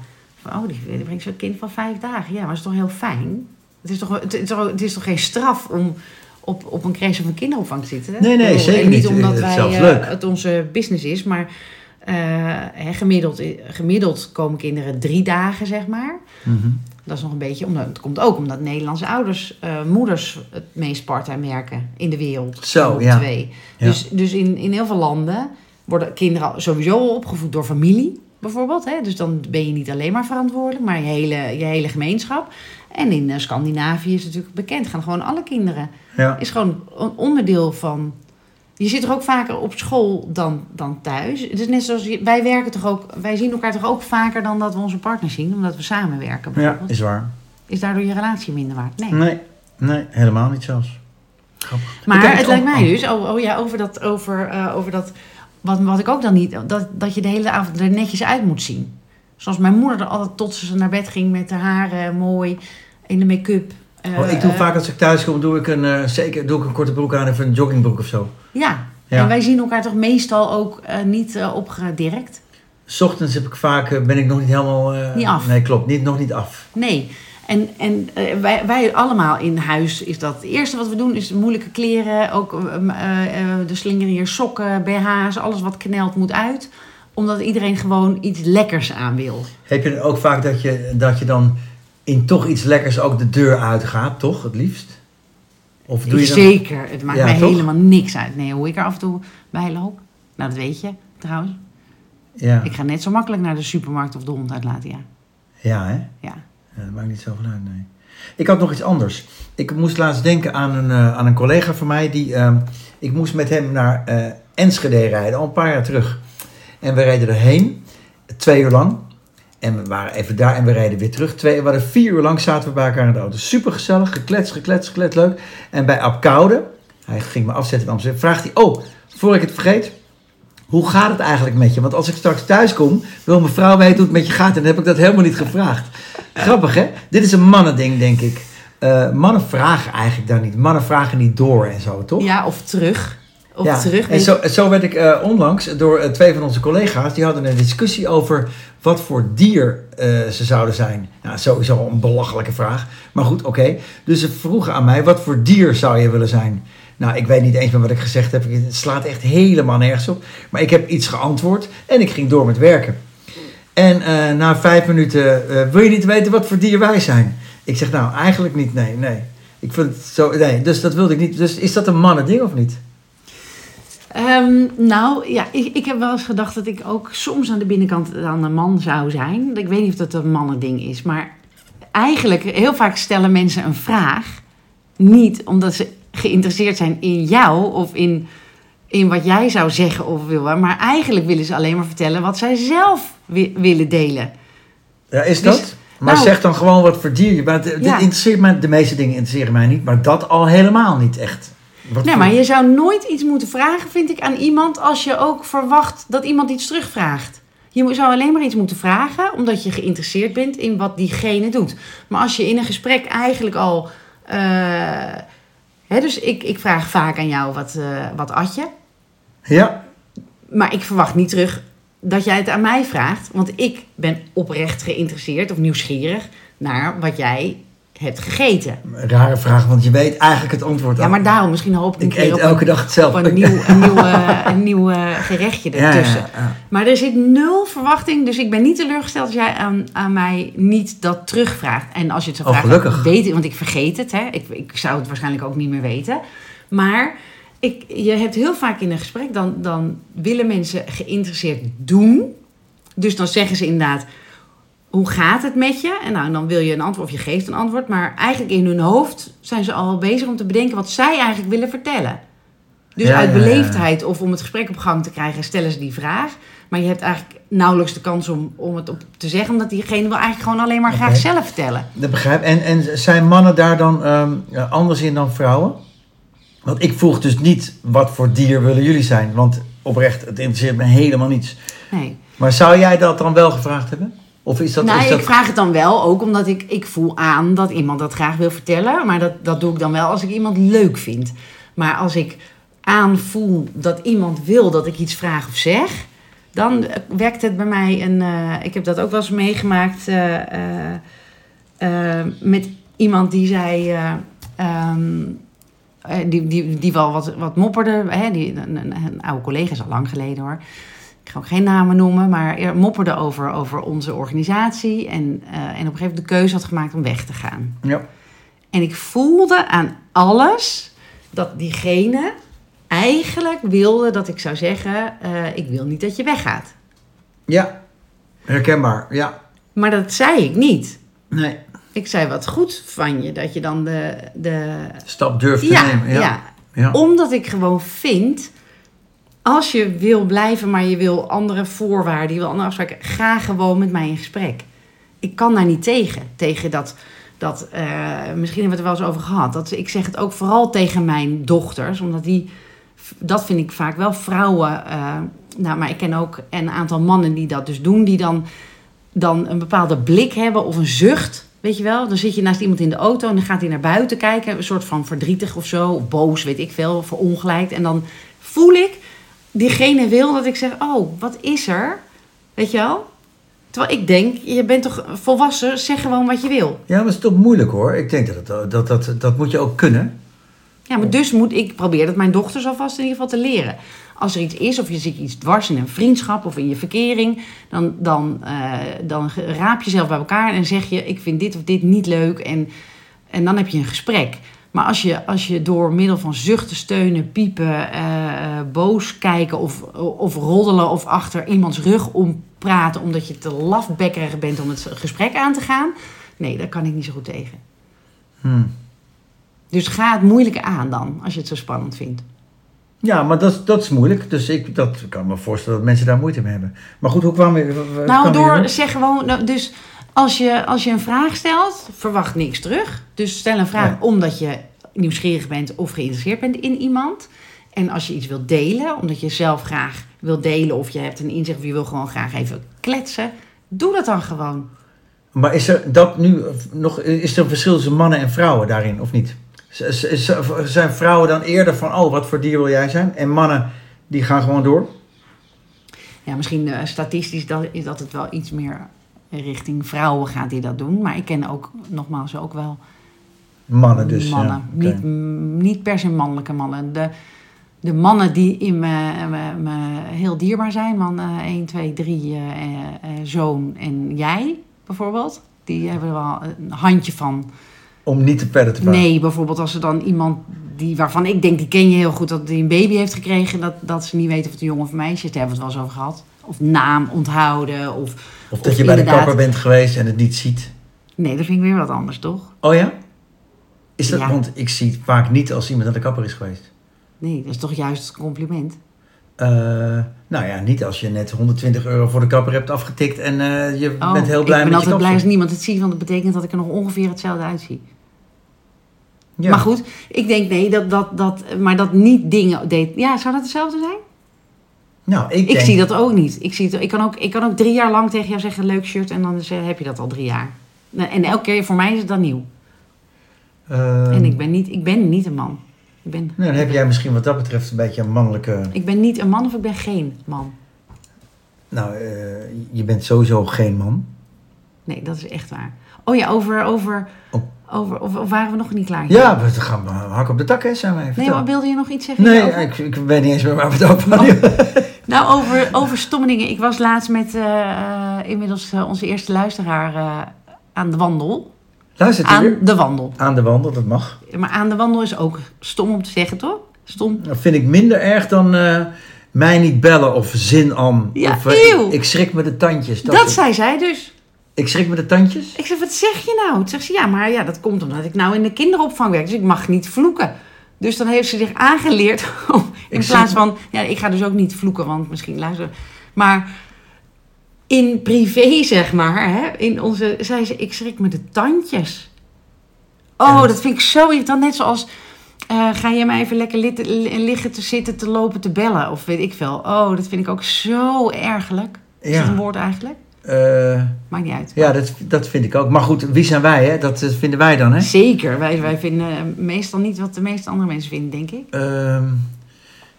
Speaker 2: Oh, die, die brengt zo'n kind van vijf dagen. Ja, maar dat is toch heel fijn? Het is toch, het, is toch- het is toch geen straf om op, op een crash of een kinderopvang te zitten?
Speaker 1: Nee, nee,
Speaker 2: bedoel,
Speaker 1: zeker
Speaker 2: en
Speaker 1: niet.
Speaker 2: omdat wij, eh,
Speaker 1: leuk.
Speaker 2: het onze business is, maar... hè, gemiddeld, gemiddeld komen kinderen drie dagen, zeg maar.
Speaker 1: Mhm.
Speaker 2: Dat is nog een beetje, omdat, het komt ook omdat Nederlandse ouders, eh, moeders het meest part-time werken in de wereld.
Speaker 1: Zo, ja.
Speaker 2: Twee.
Speaker 1: Ja.
Speaker 2: Dus, dus in, in heel veel landen worden kinderen sowieso al opgevoed door familie. bijvoorbeeld. Hè? Dus dan ben je niet alleen maar verantwoordelijk, maar je hele, je hele gemeenschap. En in eh, Scandinavië is het natuurlijk bekend, gaan gewoon alle kinderen.
Speaker 1: Ja.
Speaker 2: Is gewoon een onderdeel van. Je zit er ook vaker op school dan, dan thuis. Het is net zoals je- wij werken toch ook, wij zien elkaar toch ook vaker dan dat we onze partner zien, omdat we samenwerken.
Speaker 1: ja, is waar.
Speaker 2: Is daardoor je relatie minder waard? Nee.
Speaker 1: Nee, nee, helemaal niet zelfs. Grappig.
Speaker 2: Maar het lijkt mij dus, oh, oh ja, over dat, over, eh, over dat wat, wat ik ook dan niet, dat, dat je de hele avond er netjes uit moet zien. Zoals mijn moeder er altijd tot ze naar bed ging met haar haren mooi in de make-up.
Speaker 1: Oh, ik doe
Speaker 2: eh,
Speaker 1: vaak als ik thuis kom, doe ik een, eh, zeker, doe ik een korte broek aan of een joggingbroek of zo.
Speaker 2: Ja.
Speaker 1: Ja.
Speaker 2: en wij zien elkaar toch meestal ook eh, niet opgedirkt.
Speaker 1: 's ochtends heb ik vaak, ben ik nog niet helemaal...
Speaker 2: Niet af.
Speaker 1: Nee, klopt. Niet, nog niet af.
Speaker 2: Nee. En, en wij, wij allemaal in huis is dat. Het eerste wat we doen is moeilijke kleren. Ook de slinger hier, sokken, BH's, alles wat knelt moet uit. Omdat iedereen gewoon iets lekkers aan wil.
Speaker 1: Heb je ook vaak dat je, dat je dan in toch iets lekkers ook de deur uitgaat, toch? Het liefst? Of doe je dan...
Speaker 2: Zeker. Het maakt
Speaker 1: Ja,
Speaker 2: mij
Speaker 1: toch?
Speaker 2: helemaal niks uit. Nee, hoe ik er af en toe bij loop. Nou, dat weet je trouwens.
Speaker 1: Ja.
Speaker 2: Ik ga net zo makkelijk naar de supermarkt of de hond uitlaten, ja.
Speaker 1: ja, hè?
Speaker 2: Ja.
Speaker 1: Ja, dat maakt niet zoveel uit, nee. Ik had nog iets anders. Ik moest laatst denken aan een, eh, aan een collega van mij. Die, ehm, ik moest met hem naar eh, Enschede rijden, al een paar jaar terug. En we reden erheen, twee uur lang. En we waren even daar en we reden weer terug. Twee, we waren vier uur lang zaten we bij elkaar in de auto. Super gezellig, geklets, geklets, geklets, leuk. En bij Apkoude, hij ging me afzetten in Amsterdam, vraagt hij... Oh, voor ik het vergeet, hoe gaat het eigenlijk met je? Want als ik straks thuis kom, wil mijn vrouw weten hoe het met je gaat. En dan heb ik dat helemaal niet gevraagd. Grappig, hè? Dit is een mannending, denk ik. Eh, mannen vragen eigenlijk daar niet. Mannen vragen niet door en zo, toch?
Speaker 2: Ja, of terug.
Speaker 1: Ja,
Speaker 2: terug.
Speaker 1: En zo, zo werd ik eh, onlangs door eh, twee van onze collega's. Die hadden een discussie over wat voor dier eh, ze zouden zijn. Nou, sowieso een belachelijke vraag. Maar goed, oké. Dus ze vroegen aan mij, wat voor dier zou je willen zijn? Nou, ik weet niet eens meer wat ik gezegd heb. Het slaat echt helemaal nergens op. Maar ik heb iets geantwoord en ik ging door met werken. En na vijf minuten, wil je niet weten wat voor dier wij zijn? Ik zeg, nou, eigenlijk niet, nee, nee. Ik vind het zo, nee, dus dat wilde ik niet. Dus is dat een mannending of niet?
Speaker 2: Ehm, nou, ja, ik, ik heb wel eens gedacht dat ik ook soms aan de binnenkant dan een man zou zijn. Ik weet niet of dat een mannending is, maar eigenlijk heel vaak stellen mensen een vraag niet omdat ze geïnteresseerd zijn in jou of in, in wat jij zou zeggen of willen, maar eigenlijk willen ze alleen maar vertellen wat zij zelf wi- willen delen.
Speaker 1: Ja, is
Speaker 2: Dus-
Speaker 1: dat? maar
Speaker 2: nou-
Speaker 1: zeg dan gewoon wat voor dier je bent. Dit interesseert mij, de meeste dingen interesseren mij niet, maar dat al helemaal niet echt. Wat
Speaker 2: Nee, maar je zou nooit iets moeten vragen, vind ik, aan iemand als je ook verwacht dat iemand iets terugvraagt. Je zou alleen maar iets moeten vragen omdat je geïnteresseerd bent in wat diegene doet. Maar als je in een gesprek eigenlijk al. eh, hè, dus ik, ik vraag vaak aan jou wat, eh, wat at je.
Speaker 1: Ja,
Speaker 2: Maar ik verwacht niet terug dat jij het aan mij vraagt. Want ik ben oprecht geïnteresseerd of nieuwsgierig naar wat jij hebt gegeten.
Speaker 1: rare vraag, want je weet eigenlijk het antwoord
Speaker 2: Ja,
Speaker 1: al.
Speaker 2: maar daarom misschien hoop ik een
Speaker 1: Ik eet
Speaker 2: op
Speaker 1: elke
Speaker 2: een,
Speaker 1: dag hetzelfde.
Speaker 2: op een nieuw, (laughs) een nieuw, een nieuw eh, gerechtje
Speaker 1: Ja, ja,
Speaker 2: ertussen.
Speaker 1: ja.
Speaker 2: Maar er zit nul verwachting, dus ik ben niet teleurgesteld als jij aan, aan mij niet dat terugvraagt. En als je het zou
Speaker 1: Oh, gelukkig.
Speaker 2: weet ik, want ik vergeet het. Hè? Ik, ik zou het waarschijnlijk ook niet meer weten. Maar ik, je hebt heel vaak in een gesprek, dan, dan willen mensen geïnteresseerd doen. Dus dan zeggen ze inderdaad, hoe gaat het met je? En nou, dan wil je een antwoord of je geeft een antwoord. Maar eigenlijk in hun hoofd zijn ze al bezig om te bedenken wat zij eigenlijk willen vertellen. Dus
Speaker 1: Ja,
Speaker 2: uit beleefdheid of om het gesprek op gang te krijgen, stellen ze die vraag. Maar je hebt eigenlijk nauwelijks de kans om, om het op te zeggen, omdat diegene wil eigenlijk gewoon alleen maar graag zelf vertellen.
Speaker 1: Dat begrijp. En, en zijn mannen daar dan ehm, anders in dan vrouwen? Want ik vroeg dus niet wat voor dier willen jullie zijn. Want oprecht, het interesseert me helemaal niets.
Speaker 2: Nee.
Speaker 1: Maar zou jij dat dan wel gevraagd hebben? Of is dat...
Speaker 2: nou,
Speaker 1: is dat...
Speaker 2: ik vraag het dan wel ook omdat ik, ik voel aan dat iemand dat graag wil vertellen. Maar dat, dat doe ik dan wel als ik iemand leuk vind. Maar als ik aanvoel dat iemand wil dat ik iets vraag of zeg, dan wekt het bij mij een. eh, ik heb dat ook wel eens meegemaakt eh, eh, met iemand die zei. eh, ehm, eh, die, die, die wel wat, wat mopperde. Hè, die, een, een, een oude collega is al lang geleden hoor. Ik ga ook geen namen noemen, maar er mopperde over, over onze organisatie. En, eh, en op een gegeven moment de keuze had gemaakt om weg te gaan.
Speaker 1: Ja.
Speaker 2: En ik voelde aan alles dat diegene eigenlijk wilde dat ik zou zeggen: eh, Ik wil niet dat je weggaat.
Speaker 1: ja. Herkenbaar, ja.
Speaker 2: Maar dat zei ik niet.
Speaker 1: Nee,
Speaker 2: Ik zei wat goed van je dat je dan de. de...
Speaker 1: stap durft te
Speaker 2: Ja,
Speaker 1: nemen.
Speaker 2: ja.
Speaker 1: Ja. Ja.
Speaker 2: Omdat ik gewoon vind. Als je wil blijven, maar je wil andere voorwaarden, je wil andere afspraken, ga gewoon met mij in gesprek. Ik kan daar niet tegen. Tegen dat. dat eh, misschien hebben we het er wel eens over gehad. Dat, ik zeg het ook vooral tegen mijn dochters, omdat die. Dat vind ik vaak wel vrouwen. eh, nou, maar ik ken ook een aantal mannen die dat dus doen, die dan, dan een bepaalde blik hebben of een zucht. Weet je wel, dan zit je naast iemand in de auto en dan gaat hij naar buiten kijken, een soort van verdrietig of zo, boos, weet ik veel, verongelijkt. En dan voel ik, diegene wil dat ik zeg, oh, wat is er? Weet je wel? Terwijl ik denk, je bent toch volwassen, zeg gewoon wat je wil.
Speaker 1: Ja, maar het is toch moeilijk hoor. Ik denk dat het, dat, dat, dat moet je ook kunnen.
Speaker 2: Ja, maar dus moet ik probeer dat mijn dochters alvast in ieder geval te leren. Als er iets is, of je ziet iets dwars in een vriendschap of in je verkering, dan, dan, eh, dan raap je zelf bij elkaar en zeg je: Ik vind dit of dit niet leuk. En, en dan heb je een gesprek. Maar als je, als je door middel van zuchten, steunen, piepen, eh, eh, boos kijken of, of roddelen of achter iemands rug om praten omdat je te lafbekkerig bent om het gesprek aan te gaan, nee, daar kan ik niet zo goed tegen.
Speaker 1: Hmm.
Speaker 2: Dus ga het moeilijke aan dan, als je het zo spannend vindt.
Speaker 1: Ja, maar dat, dat is moeilijk. Dus ik dat kan me voorstellen dat mensen daar moeite mee hebben. Maar goed, hoe w- w-
Speaker 2: Nou, door zeg gewoon, nou, dus als je, als je een vraag stelt, verwacht niks terug. Dus stel een vraag
Speaker 1: Ja.
Speaker 2: omdat je nieuwsgierig bent of geïnteresseerd bent in iemand. En als je iets wilt delen, omdat je zelf graag wilt delen of je hebt een inzicht of je wil gewoon graag even kletsen, doe dat dan gewoon.
Speaker 1: Maar is er dat nu nog... Is er een verschil tussen mannen en vrouwen daarin, of niet? Zijn vrouwen dan eerder van... Oh, wat voor dier wil jij zijn? En mannen, die gaan gewoon door?
Speaker 2: Ja, misschien eh, statistisch dat, is dat het wel iets meer richting vrouwen gaat die dat doen. Maar ik ken ook, nogmaals, ook wel
Speaker 1: Mannen dus.
Speaker 2: mannen.
Speaker 1: Ja,
Speaker 2: niet, per se mannelijke mannen. De, de mannen die in me, me, me heel dierbaar zijn, man eh 1, 2, 3, eh, eh, eh, zoon en jij bijvoorbeeld, die hebben er wel een handje van.
Speaker 1: Om niet te verder te.
Speaker 2: Nee, bijvoorbeeld als er dan iemand die, waarvan ik denk, die ken je heel goed, dat die een baby heeft gekregen, dat, dat ze niet weten of het een jongen of een meisje is. Daar hebben we het wel eens over gehad. Of naam onthouden. Of,
Speaker 1: Of dat
Speaker 2: Of
Speaker 1: je bij de kapper bent geweest en het niet ziet.
Speaker 2: nee, dat vind ik weer wat anders, toch?
Speaker 1: Oh ja? Is dat,
Speaker 2: Ja.
Speaker 1: want ik zie het vaak niet als iemand naar de kapper is geweest.
Speaker 2: Nee, dat is toch juist een compliment.
Speaker 1: Eh, nou ja, niet als je net 120 euro voor de kapper hebt afgetikt en eh, je
Speaker 2: Oh,
Speaker 1: bent heel blij
Speaker 2: ik ben
Speaker 1: met je
Speaker 2: altijd blij als niemand het ziet, want dat betekent dat ik er nog ongeveer hetzelfde uitzie.
Speaker 1: Ja.
Speaker 2: Maar goed, ik denk nee, dat, dat, dat, maar dat niet dingen deed. Ja, zou dat hetzelfde zijn?
Speaker 1: Nou, ik,
Speaker 2: Ik,
Speaker 1: denk,
Speaker 2: zie dat ook niet. Ik, zie het, ik, kan ook, ik kan ook drie jaar lang tegen jou zeggen: leuk shirt, en dan heb je dat al drie jaar. En elke keer voor mij is het dan nieuw.
Speaker 1: Ehm,
Speaker 2: en ik ben, niet, ik ben niet een man. Ik ben,
Speaker 1: nou, dan heb jij misschien wat dat betreft een beetje een mannelijke...
Speaker 2: ik ben niet een man of ik ben geen man.
Speaker 1: Nou, eh, je bent sowieso geen man.
Speaker 2: Nee, dat is echt waar. Oh ja, over. over,
Speaker 1: Oh.
Speaker 2: over of, of waren we nog niet klaar?
Speaker 1: Ja, we gaan hak op de tak, hè, zijn wij.
Speaker 2: Nee, maar wilde je nog iets zeggen?
Speaker 1: Nee, ik, ik weet niet eens meer waar we het over hadden. (laughs)
Speaker 2: Nou, over, over stomme dingen. Ik was laatst met eh, eh, inmiddels eh, onze eerste luisteraar aan de wandel.
Speaker 1: Luistert
Speaker 2: Aan
Speaker 1: weer?
Speaker 2: de wandel.
Speaker 1: Aan de wandel, dat mag.
Speaker 2: Maar aan de wandel is ook stom om te zeggen, toch? Stom.
Speaker 1: Dat vind ik minder erg dan mij niet bellen of zin aan.
Speaker 2: Ja,
Speaker 1: of, ik, ik schrik me de tandjes.
Speaker 2: Dat, zei zij dus.
Speaker 1: Ik schrik me de tandjes?
Speaker 2: Ik zei, wat zeg je nou? Toen zegt ze, ja, maar ja, dat komt omdat ik nou in de kinderopvang werk. Dus ik mag niet vloeken. Dus dan heeft ze zich aangeleerd (laughs) om in
Speaker 1: Ik
Speaker 2: plaats van... Ja, ik ga dus ook niet vloeken, want misschien luisteren... Maar in privé, zeg maar, hè, in onze, zei ze, ik schrik me de tandjes. Oh, dat vind ik zo irritant. Net zoals, eh, ga je maar even lekker liggen te zitten, te lopen, te bellen. Of weet ik veel. Oh, dat vind ik ook zo ergelijk. Is
Speaker 1: Ja.
Speaker 2: dat een woord eigenlijk?
Speaker 1: Eh,
Speaker 2: Maakt niet uit.
Speaker 1: ja, dat, dat vind ik ook. Maar goed, wie zijn wij, hè? Dat vinden wij dan, hè?
Speaker 2: Zeker. Wij, wij vinden eh, meestal niet wat de meeste andere mensen vinden, denk ik.
Speaker 1: Ehm,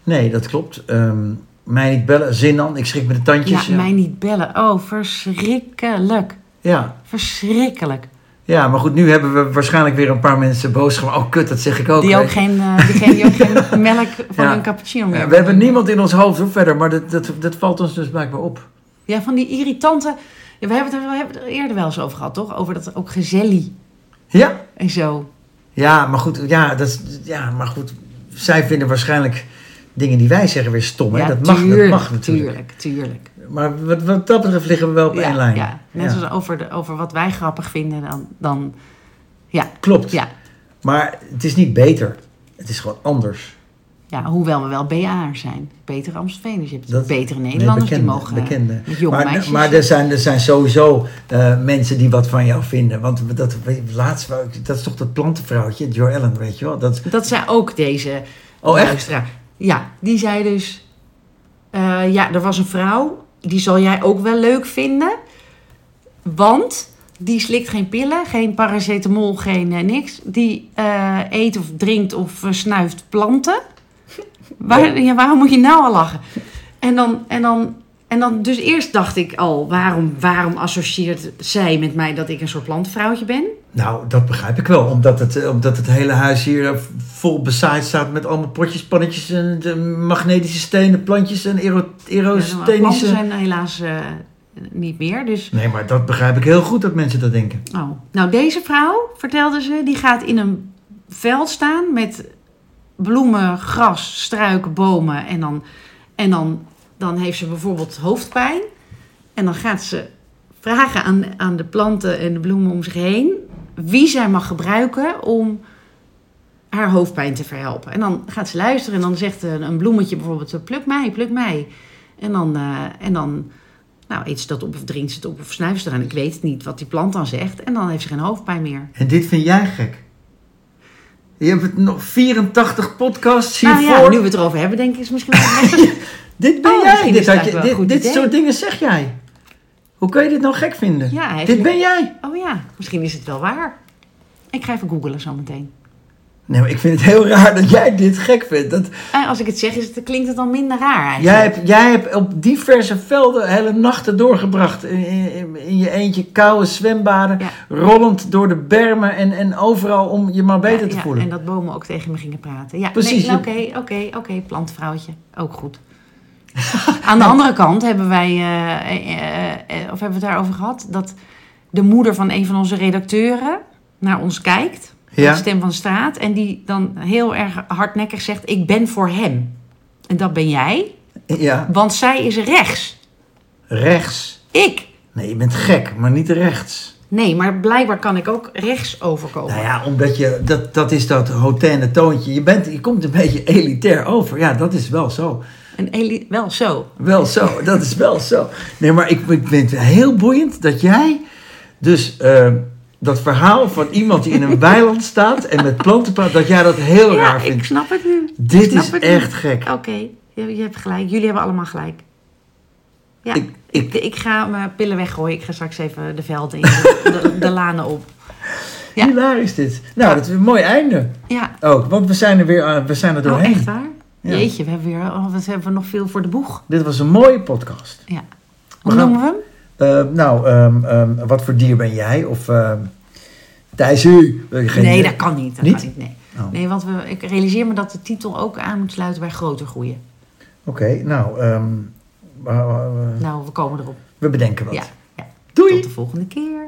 Speaker 1: nee, dat klopt. Ehm, mij niet bellen, zin dan. Ik schrik me de tandjes.
Speaker 2: Ja, mij niet bellen. Oh, verschrikkelijk.
Speaker 1: ja.
Speaker 2: Verschrikkelijk.
Speaker 1: ja, maar goed, nu hebben we waarschijnlijk weer een paar mensen boos gemaakt. Oh, kut, dat zeg ik ook.
Speaker 2: Die ook geen, eh, diegene die ook geen (laughs) melk van
Speaker 1: Ja.
Speaker 2: een cappuccino meer
Speaker 1: Ja, we hebben niemand in ons hoofd, hoor, verder. Maar dat, dat, dat valt ons dus blijkbaar op.
Speaker 2: Ja, van die irritante... Ja, we hebben het er, we hebben het er eerder wel eens over gehad, toch? Over dat ook gezellig
Speaker 1: Ja?
Speaker 2: en zo.
Speaker 1: Ja, maar goed, ja, dat, ja, maar goed. Zij vinden waarschijnlijk dingen die wij zeggen weer stom. Hè?
Speaker 2: Ja,
Speaker 1: dat, mag, dat mag natuurlijk.
Speaker 2: Tuurlijk, tuurlijk.
Speaker 1: Maar wat, wat dat betreft liggen we wel op
Speaker 2: ja,
Speaker 1: één lijn.
Speaker 2: Ja, net zoals over, de, over wat wij grappig vinden, dan... dan ja,
Speaker 1: Klopt.
Speaker 2: ja.
Speaker 1: Maar het is niet beter. Het is gewoon anders.
Speaker 2: Ja, hoewel we wel BA'ers zijn. Betere Amstelveeners. Je hebt
Speaker 1: Dat-
Speaker 2: betere Nederlanders
Speaker 1: Nee,
Speaker 2: die
Speaker 1: bekende,
Speaker 2: mogen...
Speaker 1: bekende.
Speaker 2: met jonge
Speaker 1: maar,
Speaker 2: meisjes.
Speaker 1: maar er zijn, er zijn sowieso eh, mensen die wat van jou vinden. Want dat, laatst, dat is toch dat plantenvrouwtje, Joe Ellen, weet je wel? Dat,
Speaker 2: Dat zei ook deze
Speaker 1: Oh, echt?
Speaker 2: luisteraar. Ja, die zei dus... eh, ja, er was een vrouw, die zal jij ook wel leuk vinden. Want die slikt geen pillen, geen paracetamol, geen eh, niks. Die eh, eet of drinkt of eh, snuift planten. Waar, ja, waarom moet je nou al lachen? En dan, en dan, en dan, dus eerst dacht ik al, waarom, waarom associeert zij met mij dat ik een soort plantenvrouwtje ben?
Speaker 1: nou, dat begrijp ik wel. Omdat het, eh, omdat het hele huis hier eh, vol bezaaid staat met allemaal potjes, pannetjes en de magnetische stenen, plantjes en ero,
Speaker 2: Ja, planten
Speaker 1: aerostenische...
Speaker 2: zijn helaas eh, niet meer, dus...
Speaker 1: Nee, maar dat begrijp ik heel goed dat mensen dat denken.
Speaker 2: Oh. Nou, deze vrouw, vertelde ze, die gaat in een veld staan met bloemen, gras, struiken, bomen. En dan, en dan, dan heeft ze bijvoorbeeld hoofdpijn. En dan gaat ze vragen aan, aan de planten en de bloemen om zich heen wie zij mag gebruiken om haar hoofdpijn te verhelpen. En dan gaat ze luisteren en dan zegt een, een bloemetje bijvoorbeeld: pluk mij, pluk mij. En dan, eh, en dan nou, eet ze dat op of drinkt ze het op of snuift ze eraan. Ik weet niet wat die plant dan zegt. En dan heeft ze geen hoofdpijn meer.
Speaker 1: En dit vind jij gek? Je hebt nog 84 podcasts
Speaker 2: Nou
Speaker 1: hiervoor.
Speaker 2: ja, nu we het erover hebben, denk ik, is misschien wel (laughs)
Speaker 1: Dit ben
Speaker 2: Oh,
Speaker 1: jij. Dit, had je, dit, soort dingen zeg jij. Hoe kun je dit nou gek vinden?
Speaker 2: Ja,
Speaker 1: dit ben jij.
Speaker 2: Oh ja, misschien is het wel waar. Ik ga even googlen zometeen.
Speaker 1: Nee, maar ik vind het heel raar dat jij dit gek vindt. Dat,
Speaker 2: En als ik het zeg, is het, klinkt het dan minder raar eigenlijk.
Speaker 1: jij, hebt, jij hebt op diverse velden hele nachten doorgebracht. In, in, in je eentje koude zwembaden.
Speaker 2: Ja.
Speaker 1: Rollend door de bermen en, en overal om je maar beter
Speaker 2: Ja,
Speaker 1: te
Speaker 2: ja,
Speaker 1: voelen.
Speaker 2: En dat bomen ook tegen me gingen praten. Ja,
Speaker 1: Precies,
Speaker 2: nee, Oké, oké, oké, plantenvrouwtje. Ook goed. Aan de andere kant hebben wij, eh, eh, eh, of hebben we het daarover gehad, dat de moeder van een van onze redacteuren naar ons kijkt.
Speaker 1: Ja.
Speaker 2: De stem van de straat. En die dan heel erg hardnekkig zegt: Ik ben voor hem. En dat ben jij,
Speaker 1: Ja,
Speaker 2: want zij is rechts.
Speaker 1: rechts.
Speaker 2: Ik.
Speaker 1: Nee, je bent gek, maar niet rechts.
Speaker 2: Nee, maar blijkbaar kan ik ook rechts overkomen.
Speaker 1: Nou ja, omdat je, dat, dat is dat hotenne toontje. Je, bent, je komt een beetje elitair over. Ja, dat is wel zo.
Speaker 2: En Eli- wel zo.
Speaker 1: Wel zo, dat is wel zo. Nee, maar ik, ik vind het heel boeiend dat jij dus eh, dat verhaal van iemand die in een weiland staat en met planten praat, dat jij dat heel
Speaker 2: ja,
Speaker 1: raar
Speaker 2: ik
Speaker 1: vindt.
Speaker 2: snap het nu.
Speaker 1: Dit
Speaker 2: Ik
Speaker 1: is
Speaker 2: nu.
Speaker 1: echt gek.
Speaker 2: Oké, je, je hebt gelijk. Jullie hebben allemaal gelijk. Ja,
Speaker 1: Ik-
Speaker 2: ik, ik, ga mijn pillen weggooien. Ik ga straks even de velden in, de, de, lanen op. Ja.
Speaker 1: Is dit? Nou, dat is een mooi einde
Speaker 2: Ja,
Speaker 1: ook, want we zijn er weer aan, we zijn er
Speaker 2: oh,
Speaker 1: doorheen.
Speaker 2: echt waar?
Speaker 1: Ja.
Speaker 2: Jeetje, we hebben weer oh, wat hebben we nog veel voor de boeg.
Speaker 1: Dit was een mooie podcast.
Speaker 2: Ja. Hoe
Speaker 1: gaan-
Speaker 2: noemen we hem?
Speaker 1: Eh, nou, ehm, ehm, wat voor dier ben jij? Of uh, Thijs U? Eh, geen
Speaker 2: nee,
Speaker 1: idee.
Speaker 2: dat kan niet. Dat
Speaker 1: Niet?
Speaker 2: kan niet nee.
Speaker 1: Oh.
Speaker 2: nee, want we, ik realiseer me dat de titel ook aan moet sluiten bij groter groeien.
Speaker 1: Oké, nou, ehm,
Speaker 2: Nou, we komen erop.
Speaker 1: we bedenken wat.
Speaker 2: Ja, ja.
Speaker 1: Doei!
Speaker 2: Tot de volgende keer.